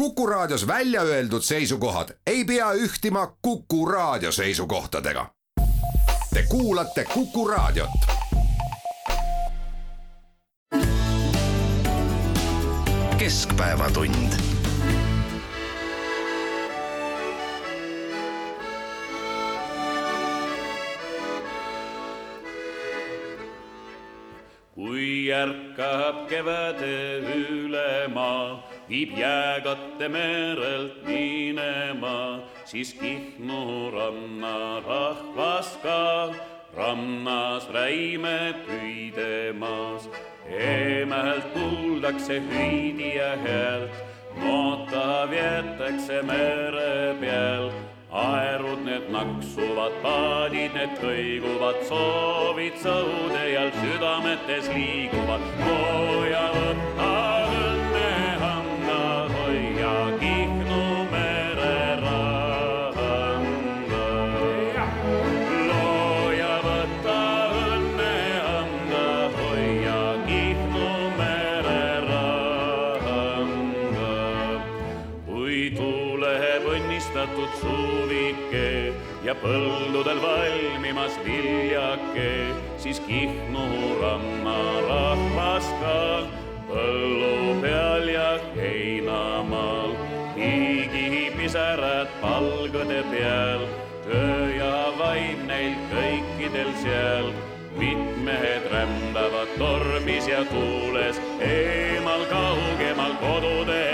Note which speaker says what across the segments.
Speaker 1: Kuku Raadios välja öeldud seisukohad ei pea ühtima Kuku Raadio seisukohtadega. Te kuulate Kuku Raadiot. keskpäevatund
Speaker 2: kui ärkab kevade üle maa, viib jääkatte merelt minema, siis Kihnu rannarahvas ka rannas räime püüdemas. eemelt kuuldakse hüüdija häält, noota vietakse mere peal aerud need naksuvad, paadid need kõiguvad, soovid sõudejal südametes liiguvad. looja võta ja põldudel valmimas viljake, siis Kihnu rannarahvas ka põllu peal ja heinamaal. Hiigipisarad palgade peal, töö ja vaim neil kõikidel seal. Mitmed rändavad tormis ja tuules, eemal kaugemal kodude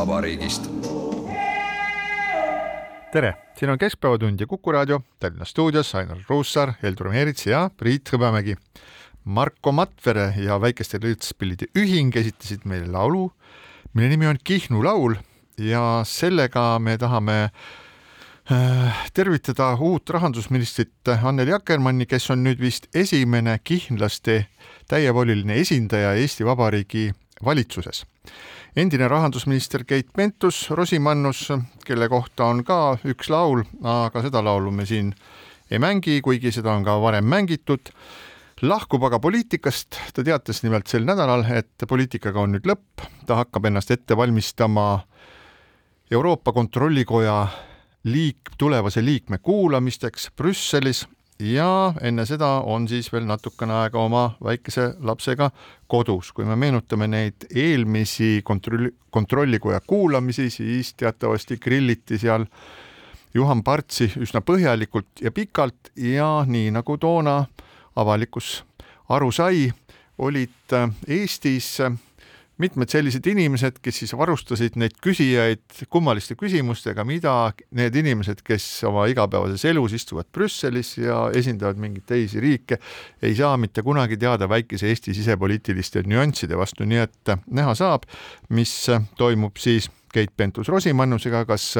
Speaker 1: koduvabariigist.
Speaker 3: tere, siin on Keskpäevatund ja Kuku raadio Tallinna stuudios Ainar Ruussaar, Heldur Meerits ja Priit Hõbemägi. Marko Matvere ja Väikeste Lõõtspillide Ühing esitasid meile laulu, mille nimi on Kihnu laul ja sellega me tahame äh, tervitada uut rahandusministrit Anneli Akkermanni, kes on nüüd vist esimene kihnlaste täievoliline esindaja Eesti Vabariigi valitsuses. Endine rahandusminister Keit Pentus-Rosimannus, kelle kohta on ka üks laul, aga seda laulu me siin ei mängi, kuigi seda on ka varem mängitud, lahkub aga poliitikast, ta teatas nimelt sel nädalal, et poliitikaga on nüüd lõpp, ta hakkab ennast ette valmistama Euroopa Kontrollikoja liik-, tulevase liikme kuulamisteks Brüsselis ja enne seda on siis veel natukene aega oma väikese lapsega kodus. kui me meenutame neid eelmisi kontrolli, kontrollikoja kuulamisi, siis teatavasti grilliti seal Juhan Partsi üsna põhjalikult ja pikalt ja nii nagu toona avalikkus aru sai, olid Eestis mitmed sellised inimesed, kes siis varustasid neid küsijaid kummaliste küsimustega, mida need inimesed, kes oma igapäevases elus istuvad Brüsselis ja esindavad mingeid teisi riike, ei saa mitte kunagi teada väikese Eesti sisepoliitiliste nüansside vastu, nii et näha saab, mis toimub siis Keit Pentus-Rosimannusega, kas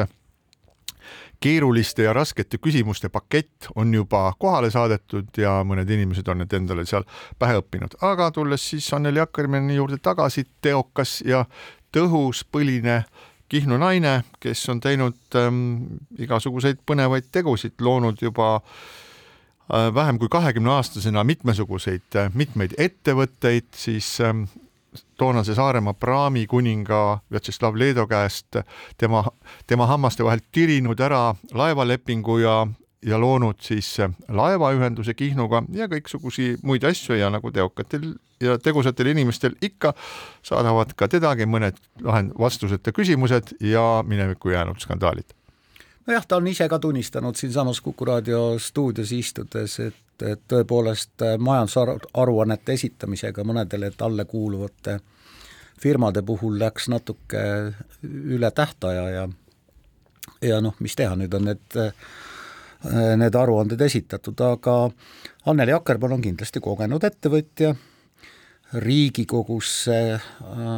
Speaker 3: keeruliste ja raskete küsimuste pakett on juba kohale saadetud ja mõned inimesed on need endale seal pähe õppinud, aga tulles siis Anneli Akkermanni juurde tagasi, teokas ja tõhus põline Kihnu naine, kes on teinud ähm, igasuguseid põnevaid tegusid, loonud juba äh, vähem kui kahekümne aastasena mitmesuguseid äh,, mitmeid ettevõtteid, siis ähm, toonase Saaremaa praami kuninga Vjatšeslav Leedo käest tema, tema hammaste vahelt tirinud ära laevalepingu ja, ja loonud siis laevaühenduse Kihnuga ja kõiksugusi muid asju ja nagu teokatel ja tegusatel inimestel ikka, saadavad ka tedagi mõned lahend-, vastuseta küsimused ja minevikku jäänud skandaalid.
Speaker 4: Nojah, ta on ise ka tunnistanud siinsamas Kuku raadio stuudios istudes, et, et tõepoolest majandusaruannete esitamisega mõnedele talle kuuluvate firmade puhul läks natuke üle tähtaja ja ja noh, mis teha, nüüd on need, need aruanded esitatud, aga Anneli Akkermann on kindlasti kogenud ettevõtja, Riigikogusse,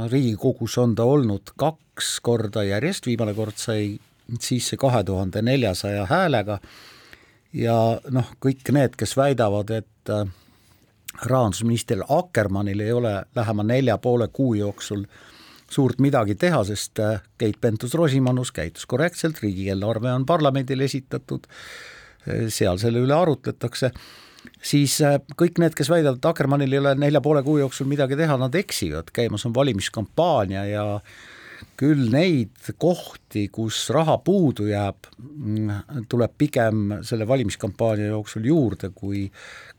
Speaker 4: Riigikogus on ta olnud kaks korda järjest, viimane kord sai sisse kahe tuhande neljasaja häälega ja noh, kõik need, kes väidavad, et äh, rahandusminister Akkermannil ei ole lähema nelja poole kuu jooksul suurt midagi teha, sest äh, Keit Pentus-Rosimannus käitus korrektselt, riigieelarve on parlamendile esitatud, äh, seal selle üle arutletakse, siis kõik need, kes väidavad, et Akkermannil ei ole nelja poole kuu jooksul midagi teha, nad eksivad, käimas on valimiskampaania ja küll neid kohti, kus raha puudu jääb, mm, tuleb pigem selle valimiskampaania jooksul juurde, kui,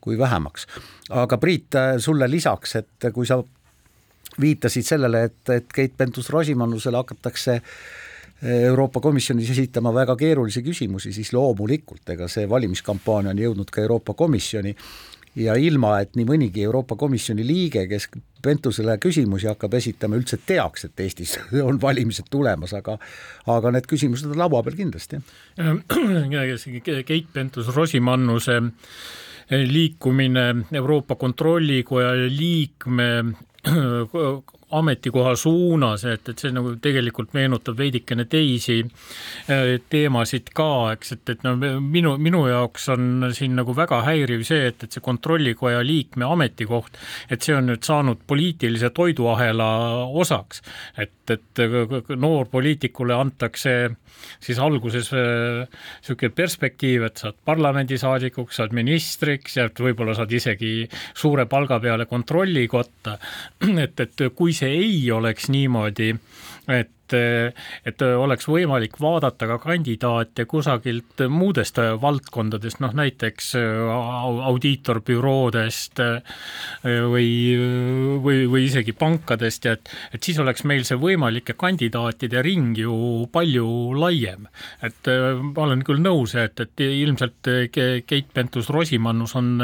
Speaker 4: kui vähemaks. aga Priit, sulle lisaks, et kui sa viitasid sellele, et, et Keit Pentus-Rosimannusele hakatakse Euroopa Komisjonis esitama väga keerulisi küsimusi, siis loomulikult, ega see valimiskampaania on jõudnud ka Euroopa Komisjoni ja ilma, et nii mõnigi Euroopa Komisjoni liige, kes Pentusele küsimusi hakkab esitama, üldse teaks, et Eestis on valimised tulemas, aga aga need küsimused on laua peal kindlasti.
Speaker 5: Keit Pentus-Rosimannuse liikumine Euroopa Kontrollikoja liikme ametikoha suunas, et, et see nagu tegelikult meenutab veidikene teisi äh, teemasid ka, eks, et, et no minu, minu jaoks on siin nagu väga häiriv see, et, et see kontrollikoja liikme ametikoht, et see on nüüd saanud poliitilise toiduahela osaks. et, et noorpoliitikule antakse siis alguses niisugune äh, perspektiiv, et saad parlamendisaadikuks, saad ministriks ja võib-olla saad isegi suure palga peale kontrollikotta, et, et kui see ei oleks niimoodi, et et, et oleks võimalik vaadata ka kandidaate kusagilt muudest valdkondadest, noh näiteks audiitorbüroodest või, või, või isegi pankadest ja et, et siis oleks meil see võimalike kandidaatide ring ju palju laiem. et ma olen küll nõus, et, et ilmselt Keit Pentus-Rosimannus on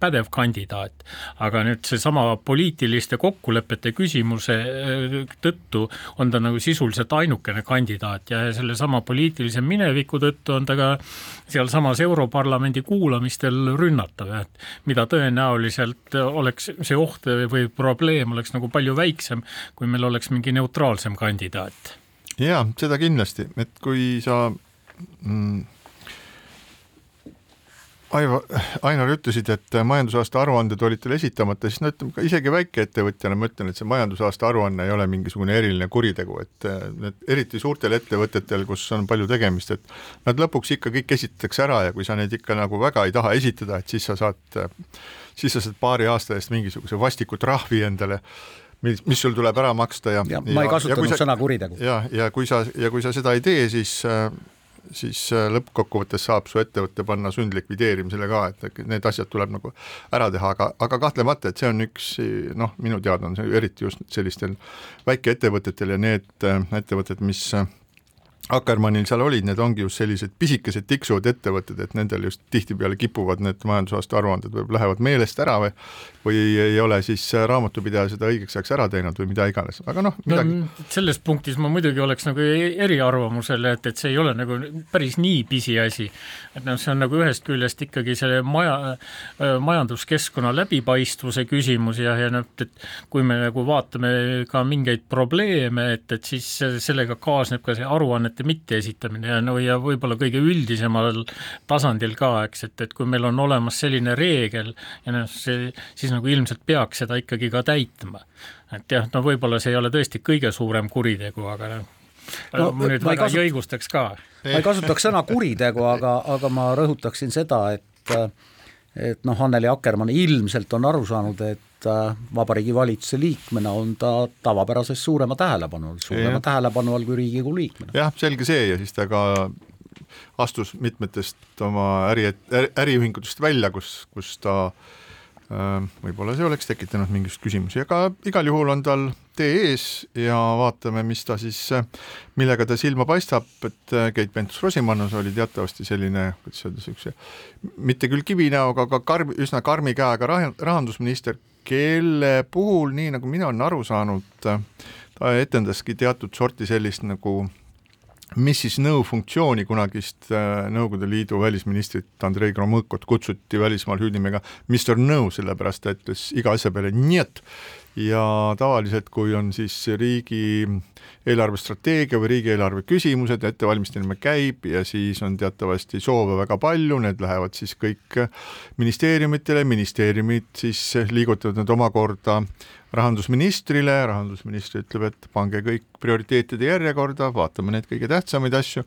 Speaker 5: pädev kandidaat, aga nüüd seesama poliitiliste kokkulepete küsimuse tõttu on ta nagu sisuliselt sisuliselt ainukene kandidaat ja sellesama poliitilise mineviku tõttu on ta ka sealsamas Europarlamendi kuulamistel rünnatav, et mida tõenäoliselt oleks see oht või probleem oleks nagu palju väiksem, kui meil oleks mingi neutraalsem kandidaat.
Speaker 3: jaa, seda kindlasti, et kui sa mm, Aivo, Ainar, ütlesid, et majandusaasta aruanded olid teil esitamata, siis no ütleme ka isegi väikeettevõtjana ma ütlen, et see majandusaasta aruanne ei ole mingisugune eriline kuritegu, et need eriti suurtel ettevõtetel, kus on palju tegemist, et nad lõpuks ikka kõik esitatakse ära ja kui sa neid ikka nagu väga ei taha esitada, et siis sa saad, siis sa saad paari aasta eest mingisuguse vastiku trahvi endale mis, mis sul tuleb ära maksta ja,
Speaker 4: ja ma ei kasutanud sõna kuritegu.
Speaker 3: ja, ja kui sa, ja kui sa seda ei tee, siis siis äh, lõppkokkuvõttes saab su ettevõte panna sundlikvideerimisele ka, et need asjad tuleb nagu ära teha, aga, aga kahtlemata, et see on üks noh, minu teada on see eriti just sellistel väikeettevõtetel ja need äh, ettevõtted, mis äh, Akkermannil seal olid, need ongi just sellised pisikesed tiksuvad ettevõtted, et nendel just tihtipeale kipuvad need majandusaasta aruanded võib-olla lähevad meelest ära või või ei ole siis raamatupidaja seda õigeks ajaks ära teinud või mida iganes, aga noh, midagi
Speaker 5: no, selles punktis ma muidugi oleks nagu e-, eriarvamusel, et, et see ei ole nagu päris nii pisiasi. et noh, see on nagu ühest küljest ikkagi selle maja, majanduskeskkonna läbipaistvuse küsimus ja, ja noh, et kui me nagu vaatame ka mingeid probleeme, et, et siis sellega kaasneb ka see aruannete andmete mitteesitamine ja no ja võib-olla kõige üldisemal tasandil ka, eks, et, et kui meil on olemas selline reegel ja noh, see siis nagu ilmselt peaks seda ikkagi ka täitma. et jah, no võib-olla see ei ole tõesti kõige suurem kuritegu, aga noh no, ma nüüd ma väga kasut... ei õigustaks ka.
Speaker 4: ma ei kasutaks sõna kuritegu, aga, aga ma rõhutaksin seda, et et noh, Anneli Akkermann ilmselt on aru saanud, et Äh, Vabariigi Valitsuse liikmena on ta tavapärasest suurema tähelepanu all, suurema ja. tähelepanu all kui Riigikogu liikmena.
Speaker 3: jah, selge see ja siis ta ka astus mitmetest oma äri, äriühingutest välja, kus, kus ta äh, võib-olla see oleks tekitanud mingisuguseid küsimusi, aga igal juhul on tal tee ees ja vaatame, mis ta siis, millega ta silma paistab, et äh, Keit Pentus-Rosimannus oli teatavasti selline, kuidas öelda, niisuguse mitte küll kivinäoga, aga karm, üsna karmi käega rahandusminister, kelle puhul, nii nagu mina olen aru saanud, ta etendaski teatud sorti sellist nagu mis siis nõu funktsiooni kunagist äh, Nõukogude Liidu välisministrit Andrei Gromõkot kutsuti välismaal hüüdnimega Mr No, sellepärast ta ütles iga asja peale nii et ja tavaliselt, kui on siis riigi eelarvestrateegia või riigieelarve küsimused, ettevalmistamine käib ja siis on teatavasti soove väga palju, need lähevad siis kõik ministeeriumitele, ministeeriumid siis liigutavad need omakorda rahandusministrile, rahandusminister ütleb, et pange kõik prioriteetide järjekorda, vaatame neid kõige tähtsamaid asju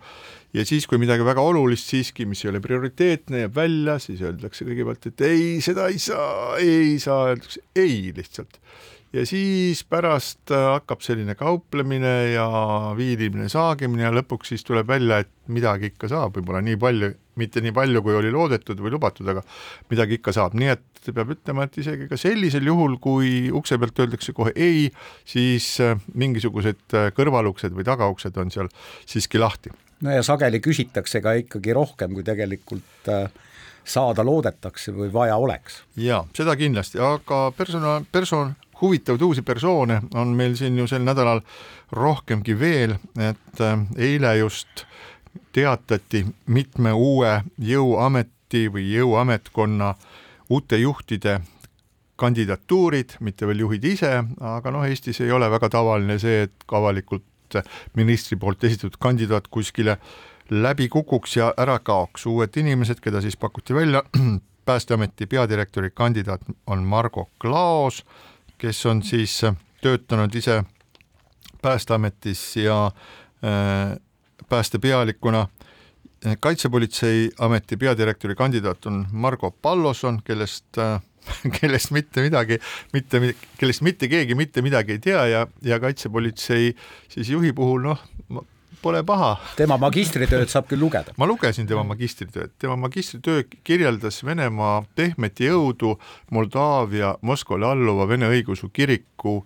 Speaker 3: ja siis, kui midagi väga olulist siiski, mis ei ole prioriteetne, jääb välja, siis öeldakse kõigepealt, et ei, seda ei saa, ei saa, öeldakse ei lihtsalt ja siis pärast äh, hakkab selline kauplemine ja viilimine, saagimine ja lõpuks siis tuleb välja, et midagi ikka saab, võib-olla nii palju, mitte nii palju, kui oli loodetud või lubatud, aga midagi ikka saab, nii et peab ütlema, et isegi ka sellisel juhul, kui ukse pealt öeldakse kohe ei, siis äh, mingisugused äh, kõrvaluksed või tagauksed on seal siiski lahti.
Speaker 4: no ja sageli küsitakse ka ikkagi rohkem, kui tegelikult saada loodetakse või vaja oleks.
Speaker 3: jaa, seda kindlasti, aga persona, person, huvitavaid uusi persoone on meil siin ju sel nädalal rohkemgi veel, et äh, eile just teatati mitme uue jõuameti või jõuametkonna uute juhtide kandidatuurid, mitte veel juhid ise, aga noh, Eestis ei ole väga tavaline see, et avalikult ministri poolt esitatud kandidaat kuskile läbi kukuks ja ära kaoks. uued inimesed, keda siis pakuti välja, Päästeameti peadirektori kandidaat on Margo Klaos kes on siis äh, töötanud ise Päästeametis ja äh, päästepealikuna. kaitsepolitseiameti peadirektori kandidaat on Margo Palloson, kellest äh, kellest mitte midagi, mitte, kellest mitte keegi mitte midagi ei tea ja, ja kaitsepolitsei siis juhi puhul noh, pole paha.
Speaker 4: tema magistritööd saab küll lugeda.
Speaker 3: ma lugesin tema magistritööd, tema magistritöö kirjeldas Venemaa pehmet jõudu Moldaavia Moskvale alluva Vene õigeusu kiriku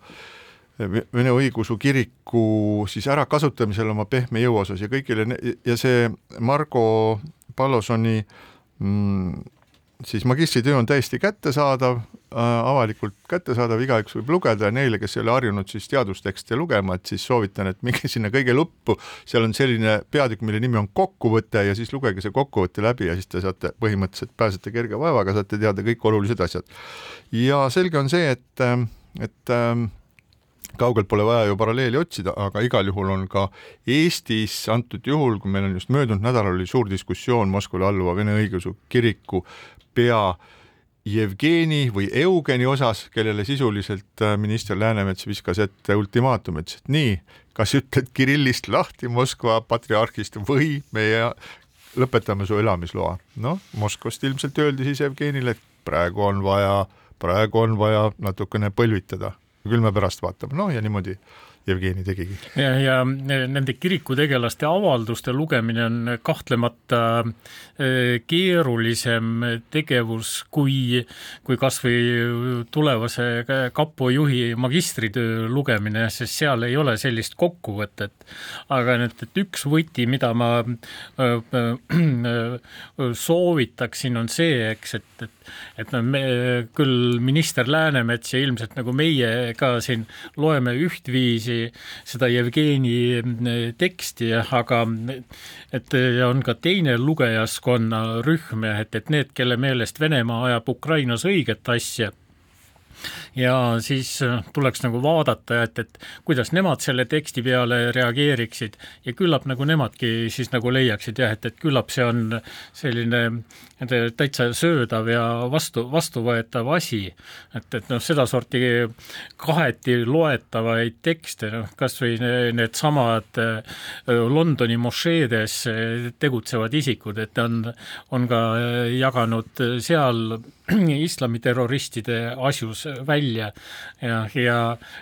Speaker 3: Vene õigeusu kiriku siis ärakasutamisel oma pehme jõu osas ja kõigile ja see Margo Pallosoni mm, siis magistritöö on täiesti kättesaadav, avalikult kättesaadav, igaüks võib lugeda ja neile, kes ei ole harjunud siis teadustekste lugema, et siis soovitan, et minge sinna kõige lõppu, seal on selline peatükk, mille nimi on kokkuvõte ja siis lugege see kokkuvõte läbi ja siis te saate põhimõtteliselt pääsete kerge vaevaga, saate teada kõik olulised asjad. ja selge on see, et, et kaugelt pole vaja ju paralleeli otsida, aga igal juhul on ka Eestis antud juhul, kui meil on just möödunud nädalal oli suur diskussioon Moskvale alluva Vene õigeusu kiriku pea Jevgeni või Eugeni osas, kellele sisuliselt äh, minister Läänemets viskas ette ultimaatumi, ütles, et nii, kas ütled Kirillist lahti Moskva patriarhist või meie lõpetame su elamisloa. noh, Moskvast ilmselt öeldi siis Jevgenile, et praegu on vaja, praegu on vaja natukene põlvitada küll me pärast vaatame, noh ja niimoodi Jevgeni tegigi.
Speaker 5: ja, ja nende kirikutegelaste avalduste lugemine on kahtlemata e, keerulisem tegevus kui, kui kas või tulevase kapo juhi magistritöö lugemine, sest seal ei ole sellist kokkuvõtet. aga nüüd, et üks võti, mida ma e, e, soovitaksin, on see, eks, et, et et noh, me küll minister Läänemets ja ilmselt nagu meie ka siin loeme ühtviisi seda Jevgeni mm, teksti, aga et on ka teine lugejaskonna rühm et, et need, kelle meelest Venemaa ajab Ukrainas õiget asja ja siis äh, tuleks nagu vaadata, et, et kuidas nemad selle teksti peale reageeriksid ja küllap nagu nemadki siis nagu leiaksid jah, et, et küllap see on selline täitsa söödav ja vastu, vastuvõetav asi. et, et noh, sedasorti kaheti loetavaid tekste, noh kas või needsamad äh, Londoni mošeedes tegutsevad isikud, et on, on ka jaganud seal islamiterroristide asjus välja ja, ja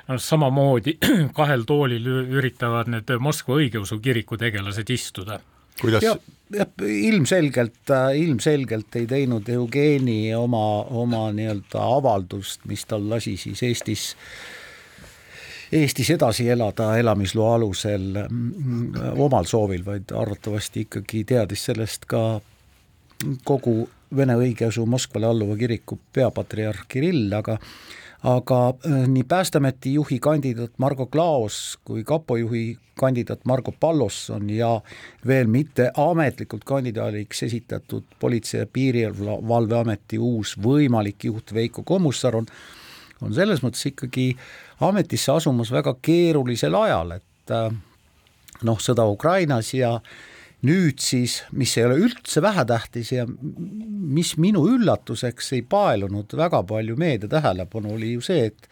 Speaker 5: noh, samamoodi kahel toolil üritavad need Moskva õigeusu kiriku tegelased istuda.
Speaker 4: kuidas? jah, ilmselgelt, ilmselgelt ei teinud Eugeni oma, oma nii-öelda avaldust, mis tal lasi siis Eestis Eestis edasi elada elamisloa alusel mm, omal soovil, vaid arvatavasti ikkagi teadis sellest ka kogu Vene õigeusu Moskvale alluva kiriku peapatriarh Kirill, aga aga äh, nii Päästeameti juhi kandidaat Margo Klaos kui kapo juhi kandidaat Margo Pallosson ja veel mitte ametlikult kandidaadiks esitatud Politsei- ja Piirivalveameti uus võimalik juht Veiko Kommusaar on on selles mõttes ikkagi ametisse asumas väga keerulisel ajal, et äh, noh, sõda Ukrainas ja nüüd siis, mis ei ole üldse vähetähtis ja mis minu üllatuseks ei paelunud väga palju meedia tähelepanu, oli ju see, et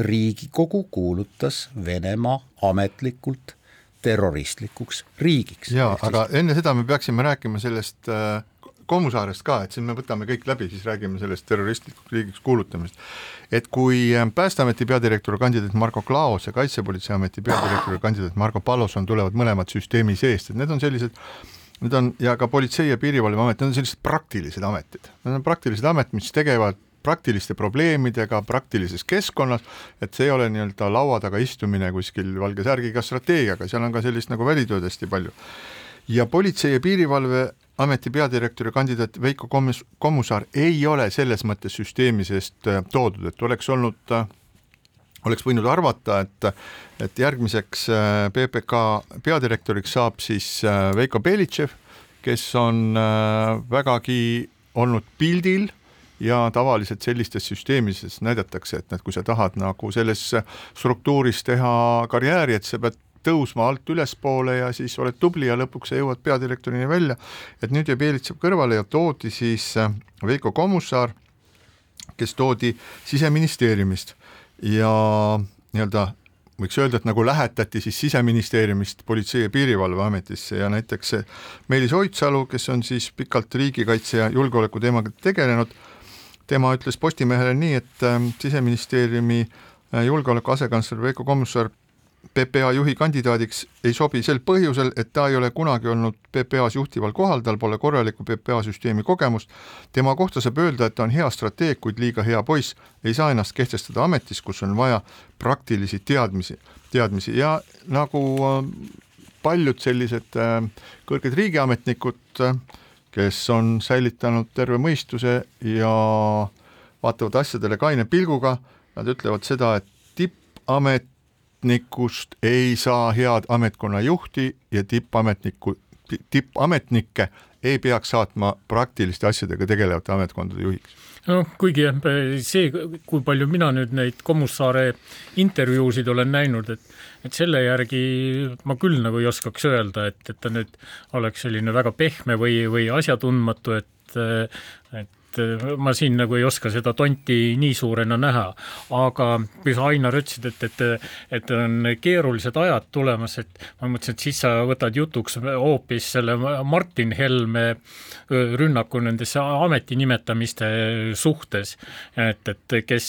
Speaker 4: Riigikogu kuulutas Venemaa ametlikult terroristlikuks riigiks.
Speaker 3: jaa, aga enne seda me peaksime rääkima sellest äh, Kommusaarest ka, et siin me võtame kõik läbi, siis räägime sellest terroristlikuks riigiks kuulutamisest. et kui äh, Päästeameti peadirektori kandidaat Marko Klaos ja Kaitsepolitseiameti peadirektori kandidaat Margo Palloson tulevad mõlemad süsteemi seest, et need on sellised Need on ja ka Politsei- ja Piirivalveamet, need on sellised praktilised ametid, need on praktilised amet, mis tegevad praktiliste probleemidega praktilises keskkonnas, et see ei ole nii-öelda laua taga istumine kuskil valge särgiga strateegiaga, seal on ka sellist nagu välitööd hästi palju. ja Politsei- ja Piirivalveameti peadirektori kandidaat Veiko Kommus, Kommusaar ei ole selles mõttes süsteemi seest äh, toodud, et oleks olnud äh, oleks võinud arvata, et, et järgmiseks äh, PPK peadirektoriks saab siis Veiko Belitšev, kes on vägagi olnud pildil ja tavaliselt sellistes süsteemides näidatakse, et, et kui sa tahad nagu selles struktuuris teha karjääri, et sa pead tõusma alt ülespoole ja siis oled tubli ja lõpuks sa jõuad peadirektorini välja, et nüüd jäi Belitsev kõrvale ja toodi siis äh, Veiko Kommusaar, kes toodi siseministeeriumist. Ja nii-öelda võiks öelda, et nagu lähetati siis siseministeeriumist Politsei- ja Piirivalveametisse ja näiteks Meelis Oidsalu, kes on siis pikalt riigikaitse ja julgeoleku teemaga tegelenud, tema ütles Postimehele nii, et ähm, siseministeeriumi äh, julgeoleku asekantsler Veiko Kommusaar PPA juhi kandidaadiks ei sobi sel põhjusel, et ta ei ole kunagi olnud PPA-s juhtival kohal, tal pole korralikku PPA süsteemi kogemust. tema kohta saab öelda, et ta on hea strateeg, kuid liiga hea poiss, ei saa ennast kehtestada ametis, kus on vaja praktilisi teadmisi, teadmisi ja nagu äh, paljud sellised äh, kõrged riigiametnikud kes on säilitanud terve mõistuse ja vaatavad asjadele kaine pilguga, nad ütlevad seda, et tippametnikust ei saa head ametkonna juhti ja tippametniku, tippametnikke ei peaks saatma praktiliste asjadega tegelevate ametkondade juhiks.
Speaker 5: Noh, kuigi jah, see, kui palju mina nüüd neid Kommussaare intervjuusid olen näinud, et et selle järgi ma küll nagu ei oskaks öelda, et, et ta nüüd oleks selline väga pehme või, või asjatundmatu, et et et äh, ma siin nagu ei oska seda tonti nii suurena näha, aga kui sa, Ainar, ütlesid, et, et, et on keerulised ajad tulemas, et ma mõtlesin, et siis sa võtad jutuks hoopis selle Martin Helme rünnaku nendesse ametinimetamiste suhtes, et, et kes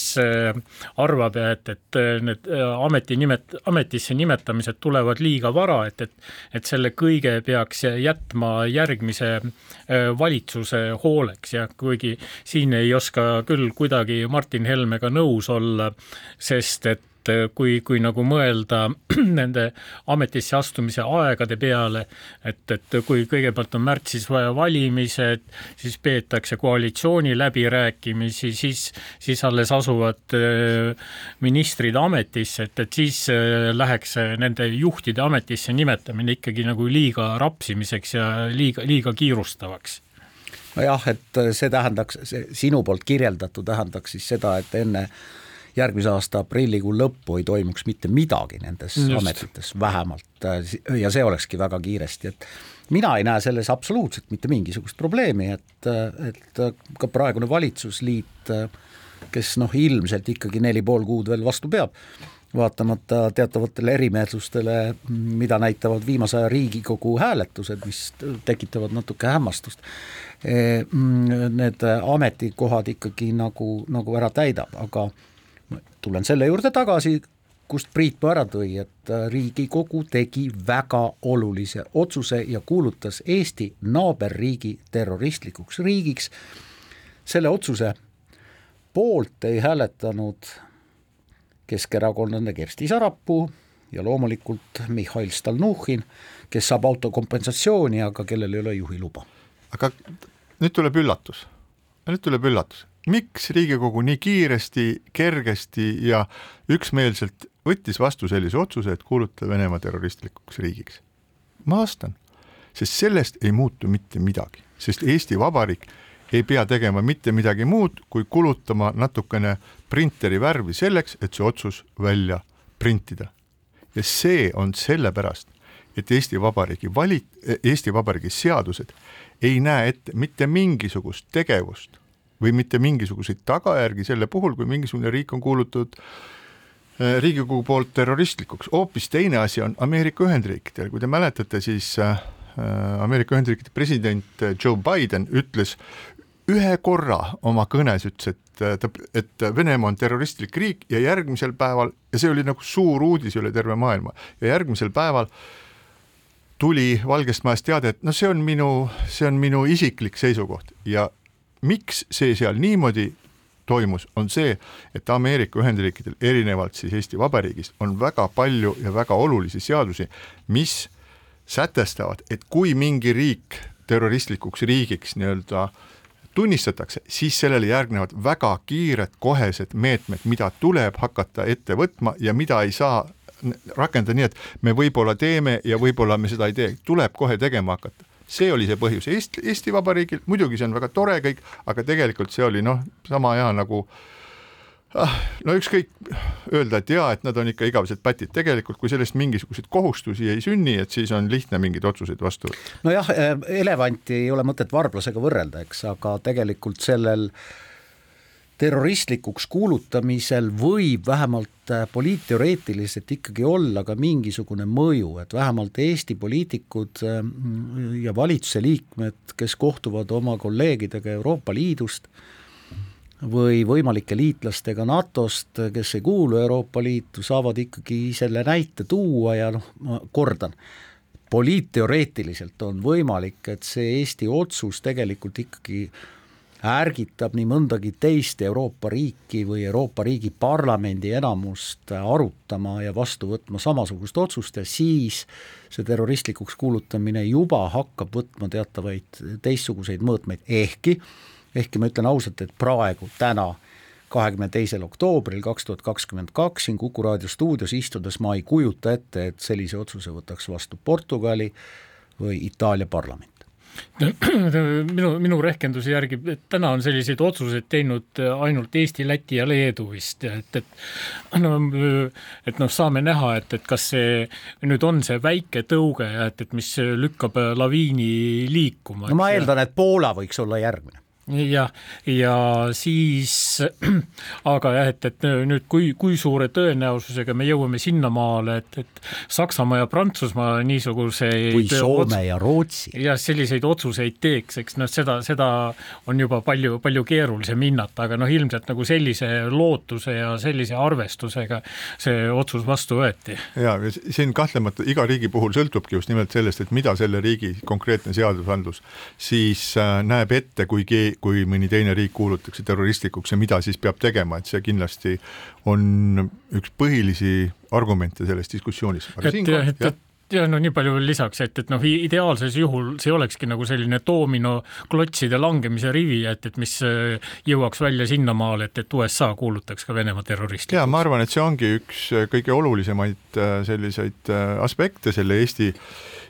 Speaker 5: arvab, et, et need ametinimet-, ametisse nimetamised tulevad liiga vara, et, et et selle kõige peaks jätma järgmise valitsuse hooleks. Ja kuigi siin ei oska küll kuidagi Martin Helmega nõus olla, sest et kui, kui nagu mõelda nende ametisse astumise aegade peale, et, et kui kõigepealt on märtsis vaja valimised, siis peetakse koalitsiooni läbirääkimisi, siis, siis alles asuvad äh, ministrid ametisse, et, et siis äh, läheks nende juhtide ametisse nimetamine ikkagi nagu liiga rapsimiseks ja liiga, liiga kiirustavaks
Speaker 4: nojah, et see tähendaks, see sinu poolt kirjeldatu tähendaks siis seda, et enne järgmise aasta aprillikuu lõppu ei toimuks mitte midagi nendes Just. ametites vähemalt ja see olekski väga kiiresti, et mina ei näe selles absoluutselt mitte mingisugust probleemi, et, et ka praegune valitsusliit, kes noh, ilmselt ikkagi neli pool kuud veel vastu peab, vaatamata teatavatele erimeelsustele, mida näitavad viimase aja Riigikogu hääletused, mis tekitavad natuke hämmastust Eh, mm, need ametikohad ikkagi nagu, nagu ära täidab, aga tulen selle juurde tagasi, kust Priit ära tõi, et Riigikogu tegi väga olulise otsuse ja kuulutas Eesti naaberriigi terroristlikuks riigiks. selle otsuse poolt ei hääletanud keskerakondlane Kersti Sarapuu ja loomulikult Mihhail Stalnuhhin, kes saab autokompensatsiooni, aga kellel ei ole juhiluba.
Speaker 3: aga nüüd tuleb üllatus, nüüd tuleb üllatus, miks Riigikogu nii kiiresti, kergesti ja üksmeelselt võttis vastu sellise otsuse, et kuulutada Venemaa terroristlikuks riigiks? ma vastan, sest sellest ei muutu mitte midagi, sest Eesti Vabariik ei pea tegema mitte midagi muud, kui kulutama natukene printeri värvi selleks, et see otsus välja printida. ja see on sellepärast, et Eesti Vabariigi vali-, Eesti Vabariigi seadused ei näe ette mitte mingisugust tegevust või mitte mingisuguseid tagajärgi selle puhul, kui mingisugune riik on kuulutatud äh, Riigikogu poolt terroristlikuks, hoopis teine asi on Ameerika Ühendriikidel, kui te mäletate, siis äh, Ameerika Ühendriikide president Joe Biden ütles ühe korra oma kõnes ütles, et ta, et Venemaa on terroristlik riik ja järgmisel päeval, ja see oli nagu suur uudis üle terve maailma, ja järgmisel päeval tuli Valgest Majast teade, et noh, see on minu, see on minu isiklik seisukoht. Ja miks see seal niimoodi toimus, on see, et Ameerika Ühendriikidel erinevalt siis Eesti Vabariigist on väga palju ja väga olulisi seadusi, mis sätestavad, et kui mingi riik terroristlikuks riigiks nii-öelda äh, tunnistatakse, siis sellele järgnevad väga kiired kohesed meetmed, mida tuleb hakata ette võtma ja mida ei saa rakendada nii, et me võib-olla teeme ja võib-olla me seda ei tee, tuleb kohe tegema hakata. See oli see põhjus. Eesti, Eesti Vabariigil, muidugi see on väga tore kõik, aga tegelikult see oli noh, sama hea nagu äh, no ükskõik öelda, et jaa, et nad on ikka igavesed pätid, tegelikult kui sellest mingisuguseid kohustusi ei sünni, et siis on lihtne mingeid otsuseid vastu võtta.
Speaker 4: nojah, eh, elevanti ei ole mõtet varblasega võrrelda, eks, aga tegelikult sellel terroristlikuks kuulutamisel võib vähemalt eh, poliitteoreetiliselt ikkagi olla ka mingisugune mõju, et vähemalt Eesti poliitikud eh, ja valitsuse liikmed, kes kohtuvad oma kolleegidega Euroopa Liidust, või võimalike liitlastega NATO-st, kes ei kuulu Euroopa Liitu, saavad ikkagi selle näite tuua ja noh, ma kordan, poliitteoreetiliselt on võimalik, et see Eesti otsus tegelikult ikkagi ärgitab nii mõndagi teist Euroopa riiki või Euroopa riigi parlamendi enamust arutama ja vastu võtma samasugust otsust ja siis see terroristlikuks kuulutamine juba hakkab võtma teatavaid teistsuguseid mõõtmeid, ehkki ehkki ma ütlen ausalt, et praegu, täna, kahekümne teisel oktoobril kaks tuhat kakskümmend kaks siin Kuku raadio stuudios istudes ma ei kujuta ette, et sellise otsuse võtaks vastu Portugali või Itaalia parlament
Speaker 5: minu, minu rehkenduse järgi, et täna on selliseid otsuseid teinud ainult Eesti, Läti ja Leedu vist, et, et no, et noh, saame näha, et, et kas see nüüd on see väike tõuge ja et, et mis lükkab laviini liikuma.
Speaker 4: no ma eeldan, et Poola võiks olla järgmine
Speaker 5: jah, ja siis, aga jah, et, et nüüd kui, kui suure tõenäosusega me jõuame sinnamaale, et, et Saksamaa ja Prantsusmaa niisuguseid
Speaker 4: või Soome ja Rootsi.
Speaker 5: jah, selliseid otsuseid teeks, eks noh, seda, seda on juba palju, palju keerulisem hinnata, aga noh, ilmselt nagu sellise lootuse ja sellise arvestusega see otsus vastu võeti.
Speaker 3: ja siin kahtlemata iga riigi puhul sõltubki just nimelt sellest, et mida selle riigi konkreetne seadusandlus siis äh, näeb ette, kui keegi kui mõni teine riik kuulutatakse terroristlikuks ja mida siis peab tegema, et see kindlasti on üks põhilisi argumente selles diskussioonis.
Speaker 5: et, et, et ja no nii palju veel lisaks, et, et noh, ideaalses juhul see olekski nagu selline doominoklotside langemise rivi, et, et mis äh, jõuaks välja sinnamaale, et, et USA kuulutaks ka Venemaa terroristlikuks.
Speaker 3: ja ma arvan, et see ongi üks kõige olulisemaid äh, selliseid äh, aspekte selle Eesti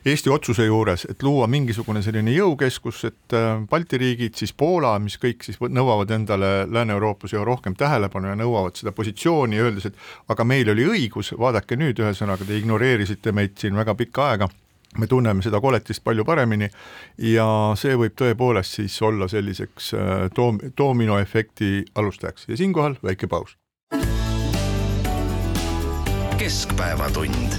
Speaker 3: Eesti otsuse juures, et luua mingisugune selline jõukeskus, et äh, Balti riigid, siis Poola, mis kõik siis nõuavad endale Lääne-Euroopas ju rohkem tähelepanu ja nõuavad seda positsiooni, öeldes, et aga meil oli õigus, vaadake nüüd, ühesõnaga te ignoreerisite meid siin väga pikka aega. me tunneme seda koletist palju paremini ja see võib tõepoolest siis olla selliseks äh, doom-, doominoefekti alustajaks. ja siinkohal väike paus.
Speaker 1: keskpäevatund.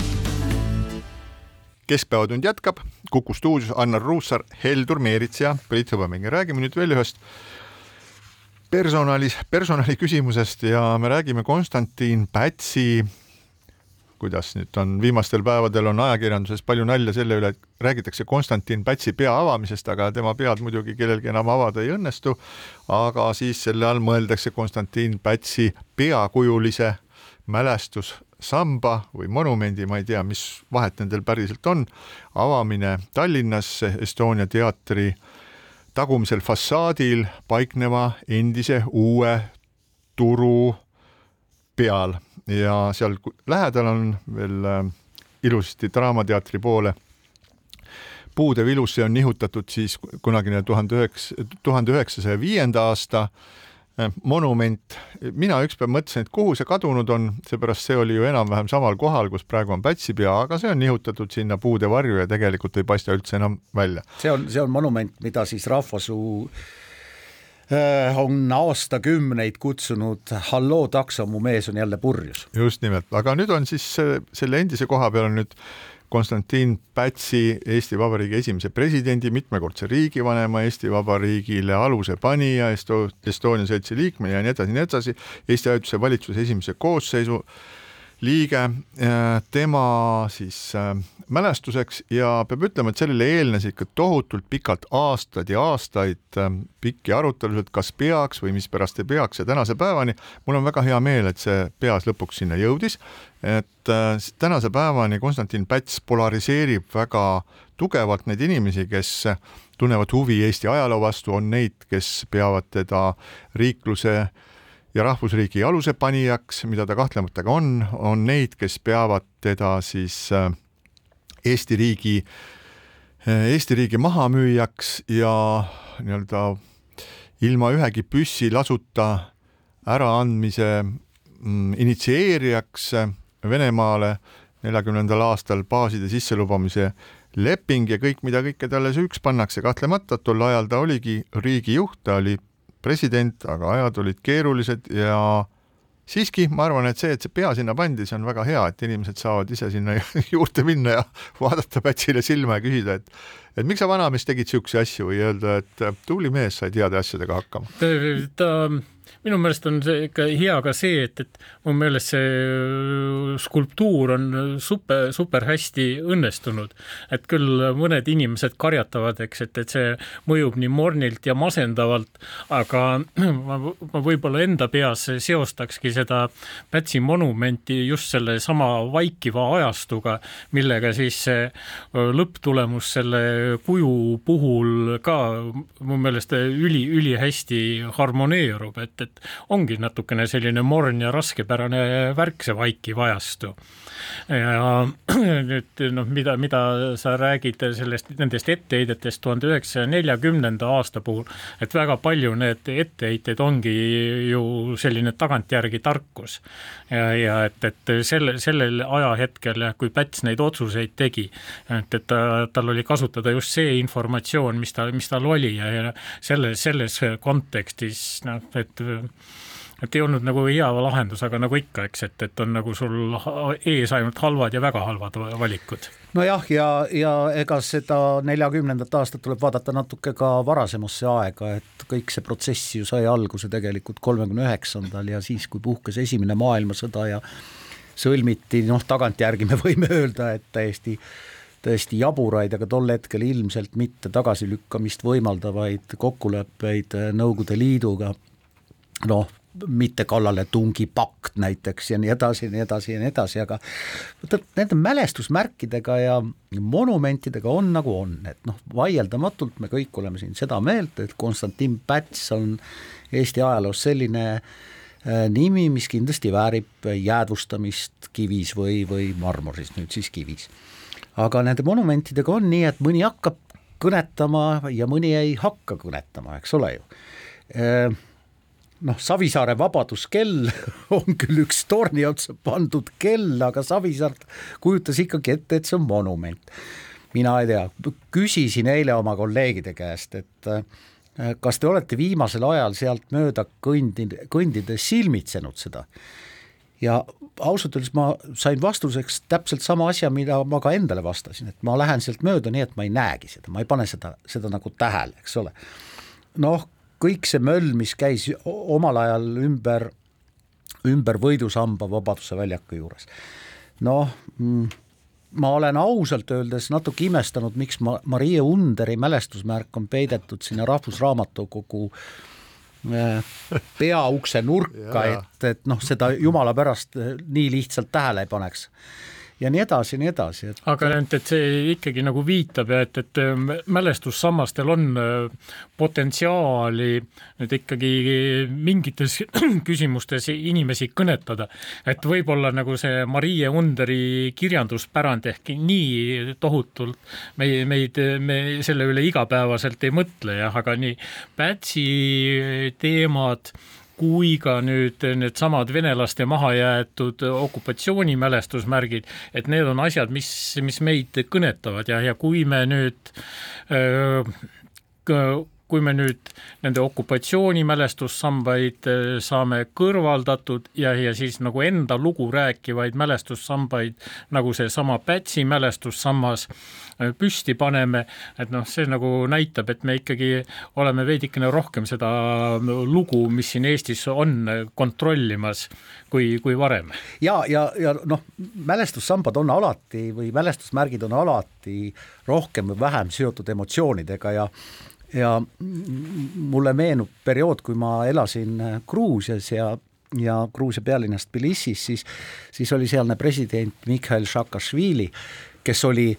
Speaker 3: Keskpäevatund jätkab, Kuku stuudios Annar Ruussaar, Heldur Meerits ja Priit Hõbemägi, räägime nüüd veel ühest personalis, personali küsimusest ja me räägime Konstantin Pätsi kuidas nüüd on, viimastel päevadel on ajakirjanduses palju nalja selle üle, et räägitakse Konstantin Pätsi pea avamisest, aga tema pead muidugi kellelgi enam avada ei õnnestu. aga siis selle all mõeldakse Konstantin Pätsi peakujulise mälestus samba või monumendi, ma ei tea, mis vahet nendel päriselt on, avamine Tallinnas Estonia teatri tagumisel fassaadil paikneva endise uue turu peal ja seal lähedal on veel äh, ilusasti Draamateatri poole puude vilusse on nihutatud siis kunagine tuhande üheksa, tuhande üheksasaja viienda aasta äh, monument. mina ükspäev mõtlesin, et kuhu see kadunud on, seepärast see oli ju enam-vähem samal kohal, kus praegu on Pätsipea, aga see on nihutatud sinna puude varju ja tegelikult ei paista üldse enam välja.
Speaker 4: see on, see on monument, mida siis rahvasuu on aastakümneid kutsunud halloo takso, mu mees on jälle purjus.
Speaker 3: just nimelt, aga nüüd on siis selle endise koha peal on nüüd Konstantin Pätsi, Eesti Vabariigi esimese presidendi, mitmekordse riigivanema, Eesti Vabariigile aluse panija, Esto-, Estonia seltsi liikme ja nii edasi, nii edasi, Eesti Ajutise Valitsuse esimese koosseisu liige, tema siis äh, mälestuseks ja peab ütlema, et sellele eelnes ikka tohutult pikalt aastaid ja aastaid ähm, pikki arutelusid, kas peaks või mispärast ei peaks ja tänase päevani mul on väga hea meel, et see peas lõpuks sinna jõudis. et äh, tänase päevani Konstantin Päts polariseerib väga tugevalt neid inimesi, kes tunnevad huvi Eesti ajaloo vastu, on neid, kes peavad teda riikluse ja rahvusriigi alusepanijaks, mida ta kahtlemata ka on, on neid, kes peavad teda siis äh, Eesti riigi, Eesti riigi mahamüüjaks ja nii-öelda ilma ühegi püssi lasuta äraandmise mm, initsieerijaks Venemaale neljakümnendal aastal baaside sisselubamise leping ja kõik, mida kõike talle süüks pannakse, kahtlemata tol ajal ta oligi riigijuht, ta oli president, aga ajad olid keerulised ja siiski ma arvan, et see, et see pea sinna pandi, see on väga hea, et inimesed saavad ise sinna juurde minna ja vaadata Pätsile silma ja küsida, et et miks sa vanamees tegid niisuguseid asju või öelda, et tubli mees, sai heade asjadega hakkama.
Speaker 5: ta minu meelest on see ikka hea ka see, et, et mu meelest see äh, skulptuur on super, super hästi õnnestunud. et küll mõned inimesed karjatavad, eks, et, et see mõjub nii mornilt ja masendavalt, aga ma, ma võib-olla enda peas seostakski seda Pätsi monumenti just selle sama vaikiva ajastuga, millega siis see äh, lõpptulemus selle kuju puhul ka mu meelest üli, ülihästi harmoneerub, et, et ongi natukene selline morn ja raskepärane värk, see vaikiv ajastu. Ja nüüd noh, mida, mida sa räägid sellest, nendest etteheidetest tuhande üheksasaja neljakümnenda aasta puhul, et väga palju need etteheited ongi ju selline tagantjärgi tarkus. ja, ja et, et selle, sellel ajahetkel, kui Päts neid otsuseid tegi, et, et ta, tal oli kasutada just see informatsioon, mis ta, mis tal oli ja, ja selle, selles kontekstis noh, et et ei olnud nagu hea lahendus, aga nagu ikka, eks, et, et on nagu sul ees ainult halvad ja väga halvad valikud.
Speaker 4: nojah, ja, ja ega seda neljakümnendat aastat tuleb vaadata natuke ka varasemasse aega, et kõik see protsess ju sai alguse tegelikult kolmekümne üheksandal ja siis, kui puhkes Esimene maailmasõda ja sõlmiti, noh, tagantjärgi me võime öelda, et täiesti tõesti jaburaid, aga tol hetkel ilmselt mitte tagasilükkamist võimaldavaid kokkuleppeid Nõukogude Liiduga, noh, mitte kallaletungi pakt näiteks ja nii edasi ja nii edasi ja nii edasi, aga vaata nende mälestusmärkidega ja monumentidega on nagu on, et noh, vaieldamatult me kõik oleme siin seda meelt, et Konstantin Päts on Eesti ajaloos selline äh, nimi, mis kindlasti väärib jäädvustamist kivis või, või marmoris, nüüd siis kivis. aga nende monumentidega on nii, et mõni hakkab kõnetama ja mõni ei hakka kõnetama, eks ole ju äh, noh, Savisaare vabaduskell on küll üks torni otsa pandud kell, aga Savisaar kujutas ikkagi ette, et see on monument. mina ei tea, küsisin eile oma kolleegide käest, et äh, kas te olete viimasel ajal sealt mööda kõndi, kõndides silmitsenud seda? ja ausalt öeldes ma sain vastuseks täpselt sama asja, mida ma ka endale vastasin, et ma lähen sealt mööda nii, et ma ei näegi seda, ma ei pane seda, seda nagu tähele, eks ole. noh, kõik see möll, mis käis omal ajal ümber, ümber võidusamba Vabaduse väljaku juures. noh, mm, ma olen ausalt öeldes natuke imestanud, miks ma, Marie Underi mälestusmärk on peidetud sinna Rahvusraamatukogu äh, peaukse nurka, et, et noh, seda jumala pärast äh, nii lihtsalt tähele ei paneks ja nii edasi ja nii edasi, et
Speaker 5: aga et, et see ikkagi nagu viitab et, et mälestussammastel on äh, potentsiaali nüüd ikkagi mingites küsimustes inimesi kõnetada, et võib-olla nagu see Marie Underi kirjanduspärand ehk nii tohutult meie, meid, me selle üle igapäevaselt ei mõtle jah, aga nii Pätsi teemad kui ka nüüd needsamad venelaste mahajäetud okupatsioonimälestusmärgid, et need on asjad, mis, mis meid kõnetavad ja, ja kui me nüüd öö, kui me nüüd nende okupatsioonimälestussambaid saame kõrvaldatud ja, ja siis nagu enda lugu rääkivaid mälestussambaid, nagu seesama Pätsi mälestussammas püsti paneme, et noh, see nagu näitab, et me ikkagi oleme veidikene rohkem seda lugu, mis siin Eestis on, kontrollimas kui, kui varem.
Speaker 4: ja, ja, ja noh, mälestussambad on alati või mälestusmärgid on alati rohkem või vähem seotud emotsioonidega ja ja mulle meenub periood, kui ma elasin Gruusias ja ja Gruusia pealinnast Tbilisis, siis, siis oli sealne president Mihhail Saakašvili, kes oli,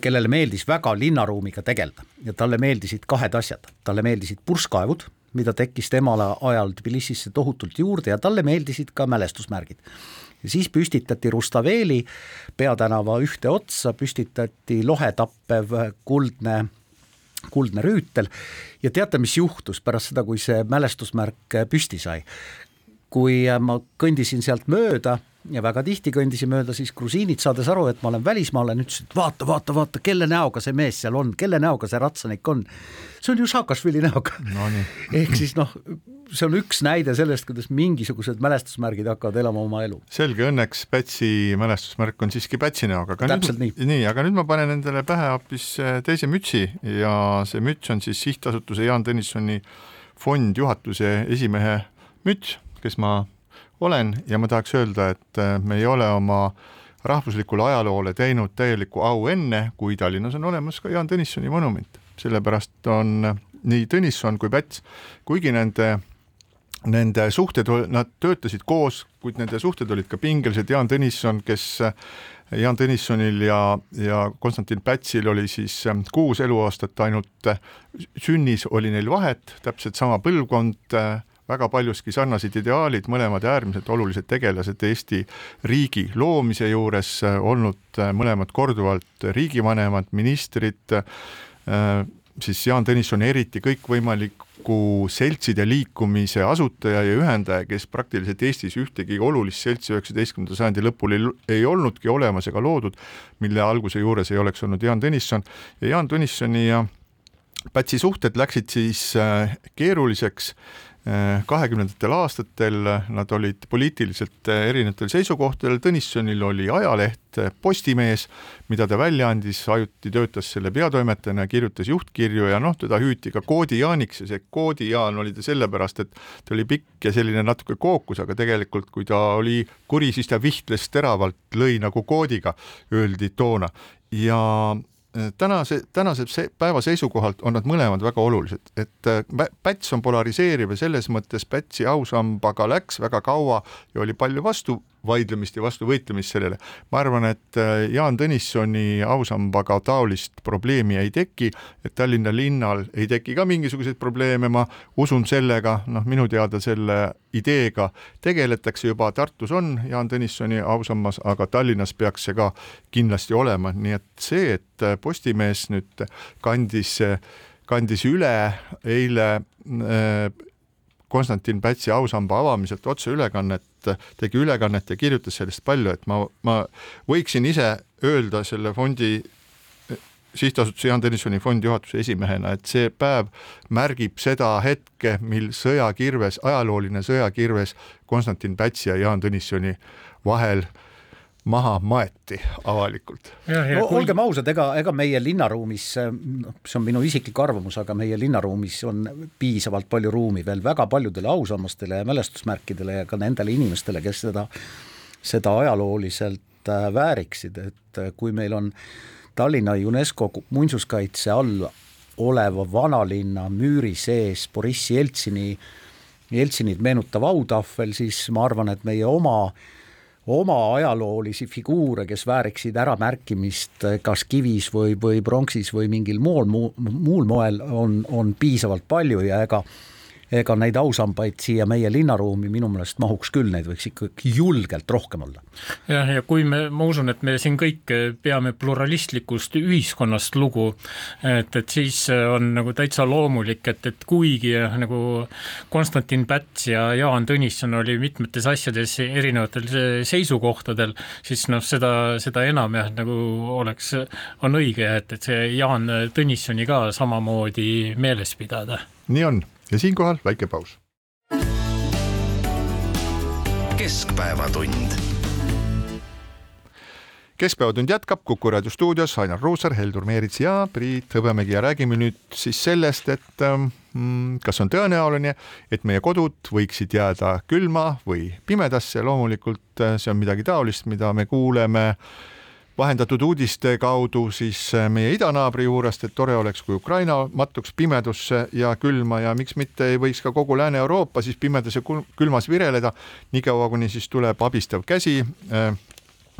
Speaker 4: kellele meeldis väga linnaruumiga tegeleda ja talle meeldisid kahed asjad, talle meeldisid purskkaevud, mida tekkis temal ajal Tbilisisse tohutult juurde ja talle meeldisid ka mälestusmärgid. ja siis püstitati Rustaveli peatänava ühte otsa, püstitati lohetappev kuldne kuldne rüütel ja teate, mis juhtus pärast seda, kui see mälestusmärk püsti sai? kui ma kõndisin sealt mööda ja väga tihti kõndisin mööda, siis grusiinid, saades aru, et ma olen välismaalane, ütlesid, vaata, vaata, vaata, kelle näoga see mees seal on, kelle näoga see ratsanik on. see on ju Saakašvili näoga no,. ehk siis noh, see on üks näide sellest, kuidas mingisugused mälestusmärgid hakkavad elama oma elu.
Speaker 3: selge, õnneks Pätsi mälestusmärk on siiski Pätsi näoga.
Speaker 4: täpselt nüüd,
Speaker 3: nii. nii, aga nüüd ma panen endale pähe hoopis äh, teise mütsi ja see müts on siis sihtasutuse Jaan Tõnissoni fondjuhatuse esimehe müts, kes ma olen ja ma tahaks öelda, et äh, me ei ole oma rahvuslikule ajaloole teinud täielikku au enne, kui Tallinnas on olemas ka Jaan Tõnissoni monument. sellepärast on nii Tõnisson kui Päts, kuigi nende Nende suhted, nad töötasid koos, kuid nende suhted olid ka pingelised, Jaan Tõnisson, kes Jaan Tõnissonil ja, ja Konstantin Pätsil oli siis äh, kuus eluaastat ainult sünnis oli neil vahet, täpselt sama põlvkond, väga paljuski sarnased ideaalid, mõlemad äärmiselt olulised tegelased Eesti riigi loomise juures, äh, olnud äh, mõlemad korduvalt riigivanemad, ministrid, äh, siis Jaan Tõnisson eriti kõikvõimaliku seltside liikumise asutaja ja ühendaja, kes praktiliselt Eestis ühtegi olulist seltsi üheksateistkümnenda sajandi lõpul ei, ei olnudki olemas ega loodud, mille alguse juures ei oleks olnud Jaan Tõnisson. Ja Jaan Tõnissoni ja Pätsi suhted läksid siis keeruliseks kahekümnendatel aastatel nad olid poliitiliselt erinevatel seisukohtadel, Tõnissonil oli ajaleht Postimees, mida ta välja andis, ajuti töötas selle peatoimetajana, kirjutas juhtkirju ja noh, teda hüüti ka Koodi Jaaniks ja see Koodi Jaan oli ta sellepärast, et ta oli pikk ja selline natuke kookus, aga tegelikult kui ta oli kuri, siis ta vihtles teravalt, lõi nagu koodiga, öeldi toona. Ja tänase, tänase päeva seisukohalt on nad mõlemad väga olulised, et äh, Päts on polariseeriv ja selles mõttes Pätsi ausambaga läks väga kaua ja oli palju vastu vaidlemist ja vastu võitlemist sellele. ma arvan, et äh, Jaan Tõnissoni ausambaga taolist probleemi ei teki, et Tallinna linnal ei teki ka mingisuguseid probleeme, ma usun sellega, noh, minu teada selle ideega tegeletakse juba, Tartus on Jaan Tõnissoni ausammas, aga Tallinnas peaks see ka kindlasti olema, nii et see, et äh, Postimees nüüd kandis kandis üle eile äh, Konstantin Pätsi ausamba avamiselt otseülekannet, tegi ülekannet ja kirjutas sellest palju, et ma, ma võiksin ise öelda selle fondi sihtasutuse Jaan Tõnissoni fondi juhatuse esimehena, et see päev märgib seda hetke, mil sõjakirves, ajalooline sõjakirves Konstantin Pätsi ja Jaan Tõnissoni vahel äh, maha maeti avalikult.
Speaker 4: no kui... olgem ausad, ega, ega meie linnaruumis, noh, see on minu isiklik arvamus, aga meie linnaruumis on piisavalt palju ruumi veel väga paljudele ausammastele ja mälestusmärkidele ja ka nendele inimestele, kes seda, seda ajalooliselt äh, vääriksid, et äh, kui meil on Tallinna UNESCO muinsuskaitse all oleva vanalinna müüri sees Boriss Jeltsini, Jeltsinit meenutav autahvel, siis ma arvan, et meie oma äh, oma ajaloolisi figuure, kes vääriksid äramärkimist kas kivis või, või pronksis või mingil muul, muul moel, on, on piisavalt palju ja ega ega neid ausambaid siia meie linnaruumi minu meelest mahuks küll, neid võiks ikkagi julgelt rohkem olla.
Speaker 5: jah, ja kui me, ma usun, et me siin kõik peame pluralistlikust ühiskonnast lugu, et, et siis on nagu täitsa loomulik, et, et kuigi nagu Konstantin Päts ja Jaan Tõnisson oli mitmetes asjades erinevatel seisukohtadel, siis noh, seda, seda enam jah, nagu oleks, on õige, et, et see Jaan Tõnissoni ka samamoodi meeles pidada.
Speaker 3: nii on ja siinkohal väike paus.
Speaker 1: keskpäevatund.
Speaker 3: keskpäevatund jätkab Kuku raadio stuudios Ainar Ruussaar, Heldur Meerits ja Priit Hõbemägi ja räägime nüüd siis sellest, et mm, kas on tõenäoline, et meie kodud võiksid jääda külma või pimedasse, loomulikult äh, see on midagi taolist, mida me kuuleme äh, vahendatud uudiste kaudu siis äh, meie idanaabri juurest, et tore oleks, kui Ukraina mattuks pimedusse ja külma ja miks mitte ei võiks ka kogu Lääne-Euroopa siis pimedas ja külmas vireleda, niikaua kuni siis tuleb abistav käsi äh,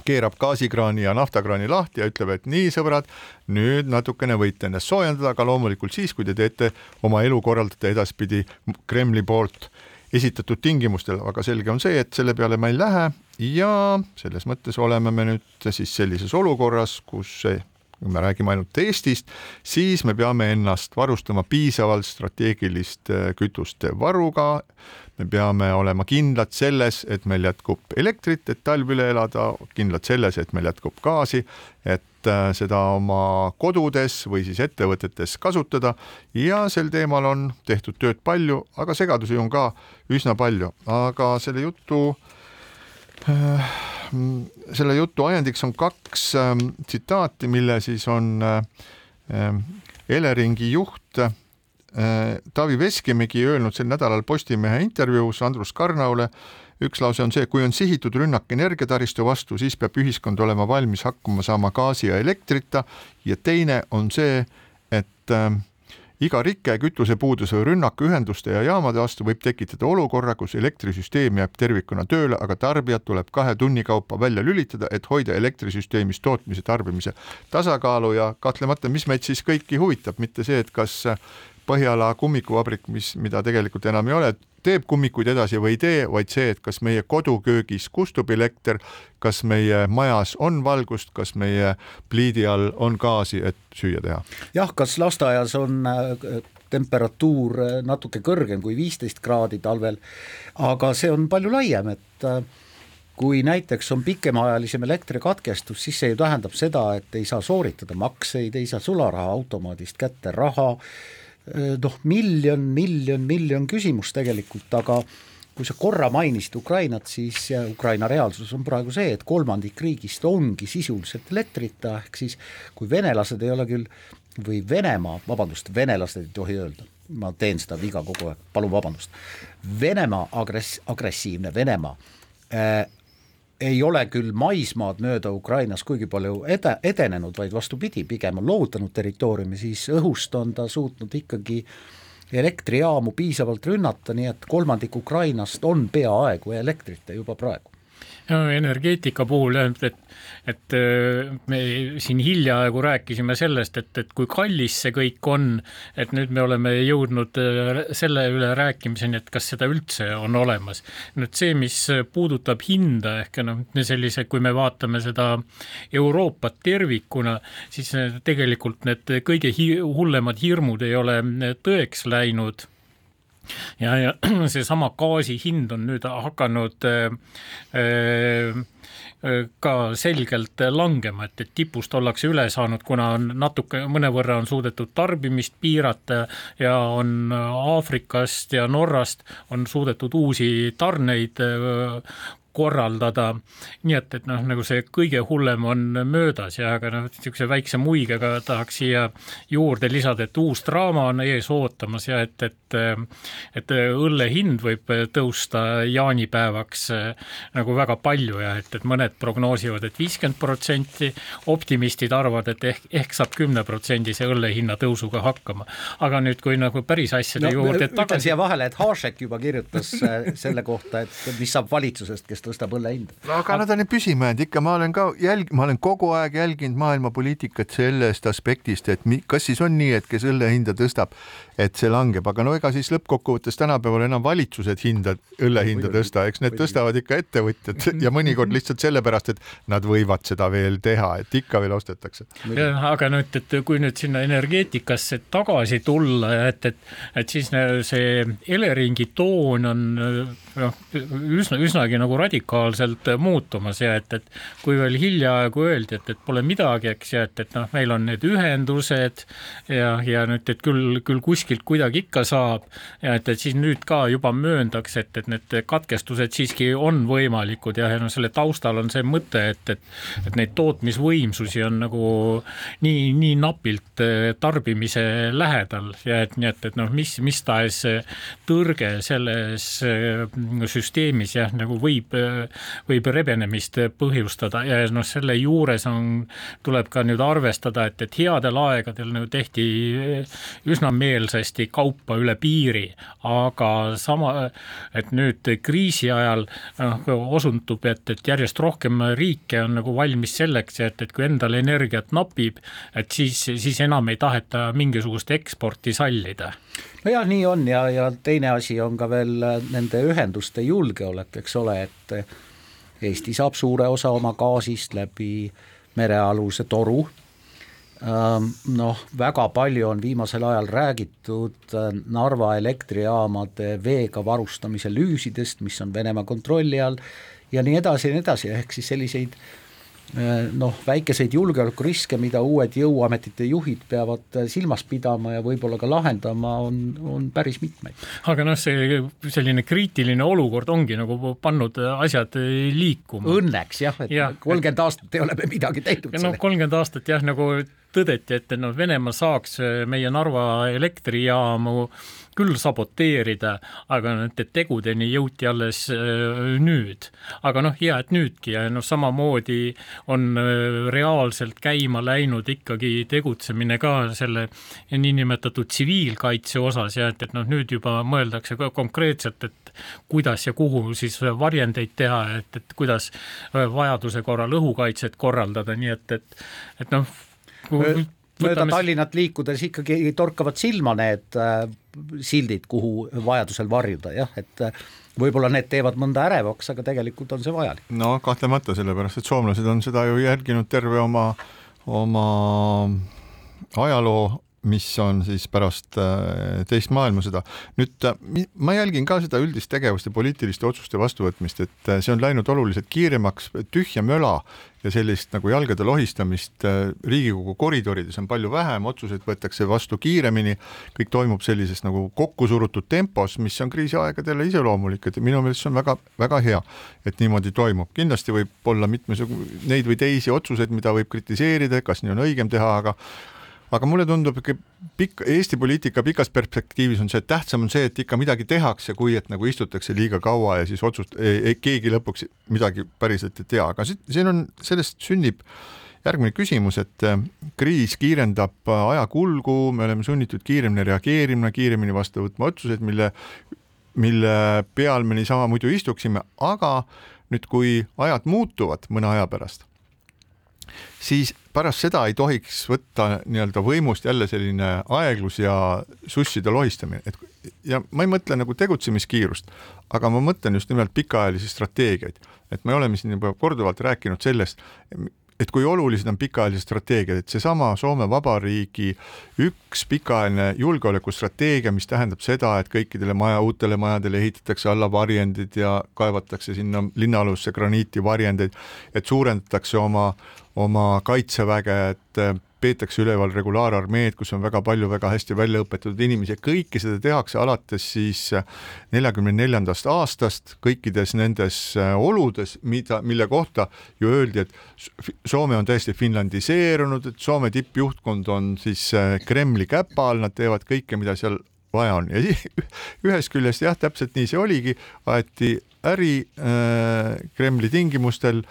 Speaker 3: keerab gaasikraani ja naftakraani lahti ja ütleb, et nii, sõbrad, nüüd natukene võite ennast soojendada, aga loomulikult siis, kui te teete oma elu, korraldate edaspidi Kremli poolt esitatud tingimustel, aga selge on see, et selle peale ma ei lähe ja selles mõttes oleme me nüüd siis sellises olukorras, kus kui me räägime ainult Eestist, siis me peame ennast varustama piisavalt strateegiliste äh, kütuste varuga. me peame olema kindlad selles, et meil jätkub elektrit, et talv üle elada, kindlad selles, et meil jätkub gaasi, et äh, seda oma kodudes või siis ettevõtetes kasutada ja sel teemal on tehtud tööd palju, aga segadusi on ka üsna palju, aga selle jutu äh, selle jutu ajendiks on kaks ähm, tsitaati, mille siis on äh, ähm, Eleringi juht äh, Taavi Veskimägi öelnud sel nädalal Postimehe intervjuus Andrus Karnaule. üks lause on see, kui on sihitud rünnak energiataristu vastu, siis peab ühiskond olema valmis hakkama saama gaasi ja elektrita ja teine on see, et äh, iga rike, kütusepuuduse või rünnak ühenduste ja jaamade vastu võib tekitada olukorra, kus elektrisüsteem jääb tervikuna tööle, aga tarbijad tuleb kahe tunni kaupa välja lülitada, et hoida elektrisüsteemis tootmise, tarbimise tasakaalu ja kahtlemata, mis meid siis kõiki huvitab, mitte see, et kas Põhjala kummikuvabrik, mis, mida tegelikult enam ei ole, teeb kummikuid edasi või ei tee, vaid see, et kas meie koduköögis kustub elekter, kas meie majas on valgust, kas meie pliidi all on gaasi, et süüa teha.
Speaker 4: jah, kas lasteaias on äh, temperatuur äh, natuke kõrgem kui viisteist kraadi talvel, aga see on palju laiem, et äh, kui näiteks on pikemaajalisem elektrikatkestus, siis see ju tähendab seda, et ei saa sooritada makseid, ei saa sularahaautomaadist kätte raha, noh, miljon, miljon, miljon küsimust tegelikult, aga kui sa korra mainisid Ukrainat, siis Ukraina reaalsus on praegu see, et kolmandik riigist ongi sisuliselt elektrita, ehk siis kui venelased ei ole küll või Venemaa, vabandust, venelased ei tohi öelda, ma teen seda viga kogu aeg, palun vabandust, Venemaa agress-, agressiivne Venemaa äh, ei ole küll maismaad mööda Ukrainas kuigi palju ede-, edenenud, vaid vastupidi, pigem on loovutanud territooriumi, siis õhust on ta suutnud ikkagi elektrijaamu piisavalt rünnata, nii et kolmandik Ukrainast on peaaegu elektrita juba praegu
Speaker 5: energeetika puhul jah, et, et äh, me siin hiljaaegu rääkisime sellest, et, et kui kallis see kõik on, et nüüd me oleme jõudnud äh, selle üle rääkimiseni, et kas seda üldse on olemas. nüüd see, mis puudutab hinda ehk noh, sellise, kui me vaatame seda Euroopat tervikuna, siis tegelikult need kõige hi hullemad hirmud ei ole tõeks läinud ja, ja seesama gaasi hind on nüüd hakanud äh, äh, ka selgelt langema, et, et tipust ollakse üle saanud, kuna on natuke, mõnevõrra on suudetud tarbimist piirata ja on Aafrikast ja Norrast on suudetud uusi tarneid korraldada. nii et, et noh, nagu see kõige hullem on möödas ja aga noh, niisuguse väikse muigega tahaks siia juurde lisada, et uus draama on ees ootamas ja et, et et õlle hind võib tõusta jaanipäevaks nagu väga palju ja et, et mõned prognoosivad et, et viiskümmend protsenti, optimistid arvavad, et ehk, ehk saab kümneprotsendise õlle hinna tõusuga hakkama. aga nüüd, kui nagu päris asjade no, juurde
Speaker 4: tagasi. ütlen siia vahele, et Hašek juba kirjutas selle kohta, et mis saab valitsusest, kes tõstab õlle hinda.
Speaker 3: aga nad on ju püsima jäänud ikka, ma olen ka jälg-, ma olen kogu aeg jälginud maailmapoliitikat sellest aspektist, et mi, kas siis on nii, et kes õlle hinda tõstab, et see langeb, aga no ega siis lõppkokkuvõttes tänapäeval enam valitsused hinda, õlle hinda tõsta, eks need tõstavad ikka ettevõtjad ja mõnikord lihtsalt sellepärast, et nad võivad seda veel teha, et ikka veel ostetakse.
Speaker 5: aga nüüd, et kui nüüd sinna energeetikasse tagasi tulla, et, et, et siis see Eleringi toon on noh, üsna, üsnagi nagu radikaalselt muutumas ja et, et kui veel hiljaaegu öeldi, et, et pole midagi, eks ja et, et noh, meil on need ühendused ja, ja nüüd, et küll, küll kuskilt kuidagi ikka saab ja et, et siis nüüd ka juba mööndakse, et, et need katkestused siiski on võimalikud ja, ja noh, selle taustal on see mõte, et, et, et neid tootmisvõimsusi on nagu nii, nii napilt eh, tarbimise lähedal ja et nii, et, et noh, mis, mis tahes tõrge selles süsteemis jah, nagu võib, võib rebenemist põhjustada. Ja noh, selle juures on, tuleb ka nüüd arvestada, et, et headel aegadel nagu tehti üsna meelsasti kaupa üle piiri, aga sama, et nüüd kriisi ajal noh, osundub, et, et järjest rohkem riike on nagu valmis selleks, et, et kui endal energiat napib, et siis, siis enam ei taheta mingisugust eksporti sallida
Speaker 4: nojah, nii on ja, ja teine asi on ka veel äh, nende ühenduste julgeolek, eks ole, et äh, Eesti saab suure osa oma gaasist läbi merealuse toru, ähm, noh, väga palju on viimasel ajal räägitud äh, Narva elektrijaamade veega varustamise lüüsidest, mis on Venemaa kontrolli all ja nii edasi ja nii edasi, ehk siis selliseid noh, väikeseid julgeolekuriske, mida uued jõuametite juhid peavad äh, silmas pidama ja võib-olla ka lahendama, on, on päris mitmeid.
Speaker 5: aga noh, see selline kriitiline olukord ongi nagu pannud asjad liikuma.
Speaker 4: Õnneks jah, et kolmkümmend aastat ei ole me midagi teinud.
Speaker 5: noh, kolmkümmend aastat jah, nagu tõdeti, et noh, Venemaa saaks meie Narva elektrijaamu küll saboteerida, aga nende tegudeni jõuti alles äh, nüüd. aga noh, hea, et nüüdki ja noh, samamoodi on äh, reaalselt käima läinud ikkagi tegutsemine ka selle niinimetatud tsiviilkaitse osas ja et, et noh, nüüd juba mõeldakse ka konkreetselt, et kuidas ja kuhu siis varjendeid teha, et, et kuidas äh, vajaduse korral õhukaitset korraldada, nii et, et, et noh,
Speaker 4: mööda Tallinnat liikudes ikkagi torkavad silma need äh, sildid, kuhu vajadusel varjuda, jah, et äh, võib-olla need teevad mõnda ärevaks, aga tegelikult on see vajalik.
Speaker 3: no kahtlemata, sellepärast et soomlased on seda ju jälginud terve oma, oma ajaloo mis on siis pärast äh, teist maailmasõda. nüüd äh, ma jälgin ka seda üldist tegevust ja poliitiliste otsuste vastuvõtmist, et äh, see on läinud oluliselt kiiremaks, tühja möla ja sellist nagu jalgade lohistamist Riigikogu koridorides on palju vähem, otsuseid võetakse vastu kiiremini, kõik toimub sellises nagu kokkusurutud tempos, mis on kriisiaegadele iseloomulik, et minu meelest see on väga-väga hea, et niimoodi toimub. kindlasti võib olla mitmesuguseid neid või teisi otsuseid, mida võib kritiseerida, kas nii on õigem teha, aga aga mulle tundub pikk, Eesti poliitika pikas perspektiivis on see, et tähtsam on see, et ikka midagi tehakse, kui et nagu istutakse liiga kaua ja siis otsust, keegi lõpuks midagi päriselt ei tea, aga siin on, sellest sünnib järgmine küsimus, et äh, kriis kiirendab äh, ajakulgu, me oleme sunnitud kiiremini reageerima, kiiremini vastu võtma otsuseid, mille, mille peal me niisama muidu istuksime, aga nüüd, kui ajad muutuvad mõne aja pärast, siis pärast seda ei tohiks võtta nii-öelda võimust jälle selline aeglus ja susside lohistamine, et ja ma ei mõtle nagu tegutsemiskiirust, aga ma mõtlen just nimelt pikaajalisi strateegiaid, et me oleme siin juba korduvalt rääkinud sellest, et kui olulised on pikaajalised strateegiad, et seesama Soome Vabariigi üks pikaajaline julgeolekustrateegia, mis tähendab seda, et kõikidele maja, uutele majadele ehitatakse alla varjendid ja kaevatakse sinna linnaalusse graniiti varjendeid, et suurendatakse oma, oma kaitseväge, et peetakse üleval regulaararmeed, kus on väga palju väga hästi välja õpetatud inimesi. Ja kõike seda tehakse alates siis neljakümne neljandast aastast kõikides nendes äh, oludes, mida, mille kohta ju öeldi, et Soome on täiesti finlandiseerunud, et Soome tippjuhtkond on siis äh, Kremli käpa all, nad teevad kõike, mida seal vaja on. Ja ühest küljest jah, täpselt nii see oligi, aeti äri äh, Kremli tingimustel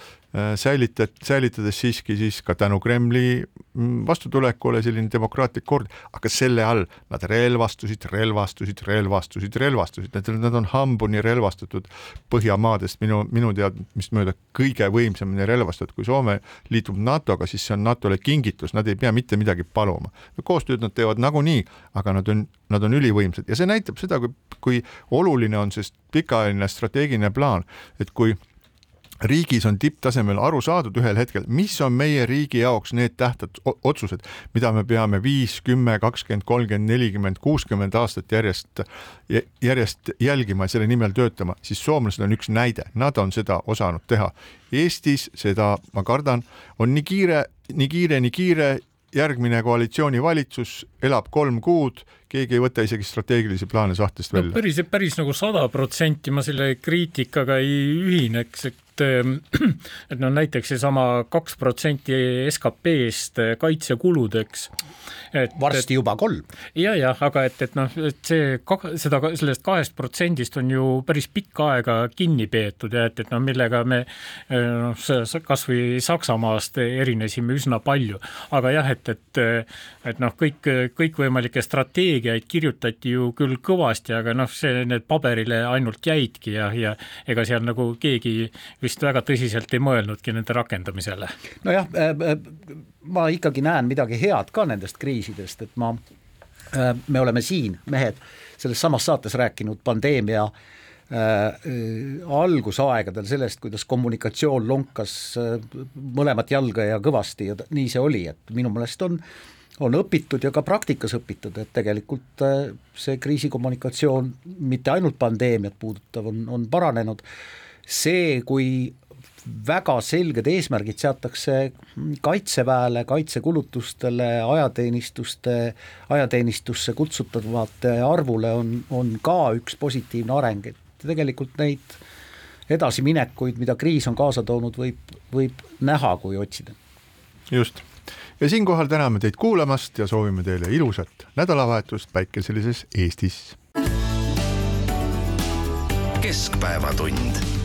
Speaker 3: säilitad, säilitades siiski siis ka tänu Kremli mm, vastutulekule selline demokraatlik kord, aga selle all nad relvastusid, relvastusid, relvastusid, relvastusid, nad, nad on hambuni relvastatud Põhjamaadest. Minu, minu teadmist mööda kõige võimsamini relvastatud, kui Soome liitub NATO-ga, siis see on NATO-le kingitus, nad ei pea mitte midagi paluma. koostööd nad teevad nagunii, aga nad on, nad on ülivõimsad. Ja see näitab seda, kui, kui oluline on see pikaajaline strateegiline plaan, et kui riigis on tipptasemel aru saadud ühel hetkel, mis on meie riigi jaoks need tähtsad otsused, mida me peame viis, kümme, kakskümmend, kolmkümmend, nelikümmend, kuuskümmend aastat järjest, järjest jälgima ja selle nimel töötama, siis soomlased on üks näide, nad on seda osanud teha. Eestis seda, ma kardan, on nii kiire, nii kiire, nii kiire järgmine koalitsioonivalitsus elab kolm kuud, keegi ei võta isegi strateegilisi plaane sahtlist välja
Speaker 5: no,. päris, päris nagu sada protsenti ma selle kriitikaga ei ühineks, et et, ehm, et no näiteks seesama kaks protsenti SKP-st kaitsekuludeks.
Speaker 4: varsti juba kolm.
Speaker 5: ja, jah, aga et, et noh, et see, seda, sellest kahest protsendist on ju päris pikka aega kinni peetud ja et, et noh, millega me noh, kasvõi Saksamaast erinesime üsna palju, aga jah, et, et, et noh, kõik, kõikvõimalikke strateegiaid kirjutati ju küll kõvasti, aga noh, see, need paberile ainult jäidki ja, ja ega seal nagu keegi vist väga tõsiselt ei mõelnudki nende rakendamisele.
Speaker 4: nojah, äh, äh, ma ikkagi näen midagi head ka nendest kriisidest, et ma, äh, me oleme siin, mehed, selles samas saates rääkinud pandeemia algusaegadel sellest, kuidas kommunikatsioon lonkas mõlemat jalga ja kõvasti ja nii see oli, et minu meelest on on õpitud ja ka praktikas õpitud, et tegelikult see kriisikommunikatsioon mitte ainult pandeemiat puudutav on, on paranenud see, kui väga selged eesmärgid seatakse kaitseväele, kaitsekulutustele, ajateenistuste, ajateenistusse kutsutavate arvule, on, on ka üks positiivne areng, et tegelikult neid edasiminekuid, mida kriis on kaasa toonud, võib, võib näha, kui otsida.
Speaker 3: just, ja siinkohal täname teid kuulamast ja soovime teile ilusat nädalavahetust päikeselises Eestis.
Speaker 1: keskpäevatund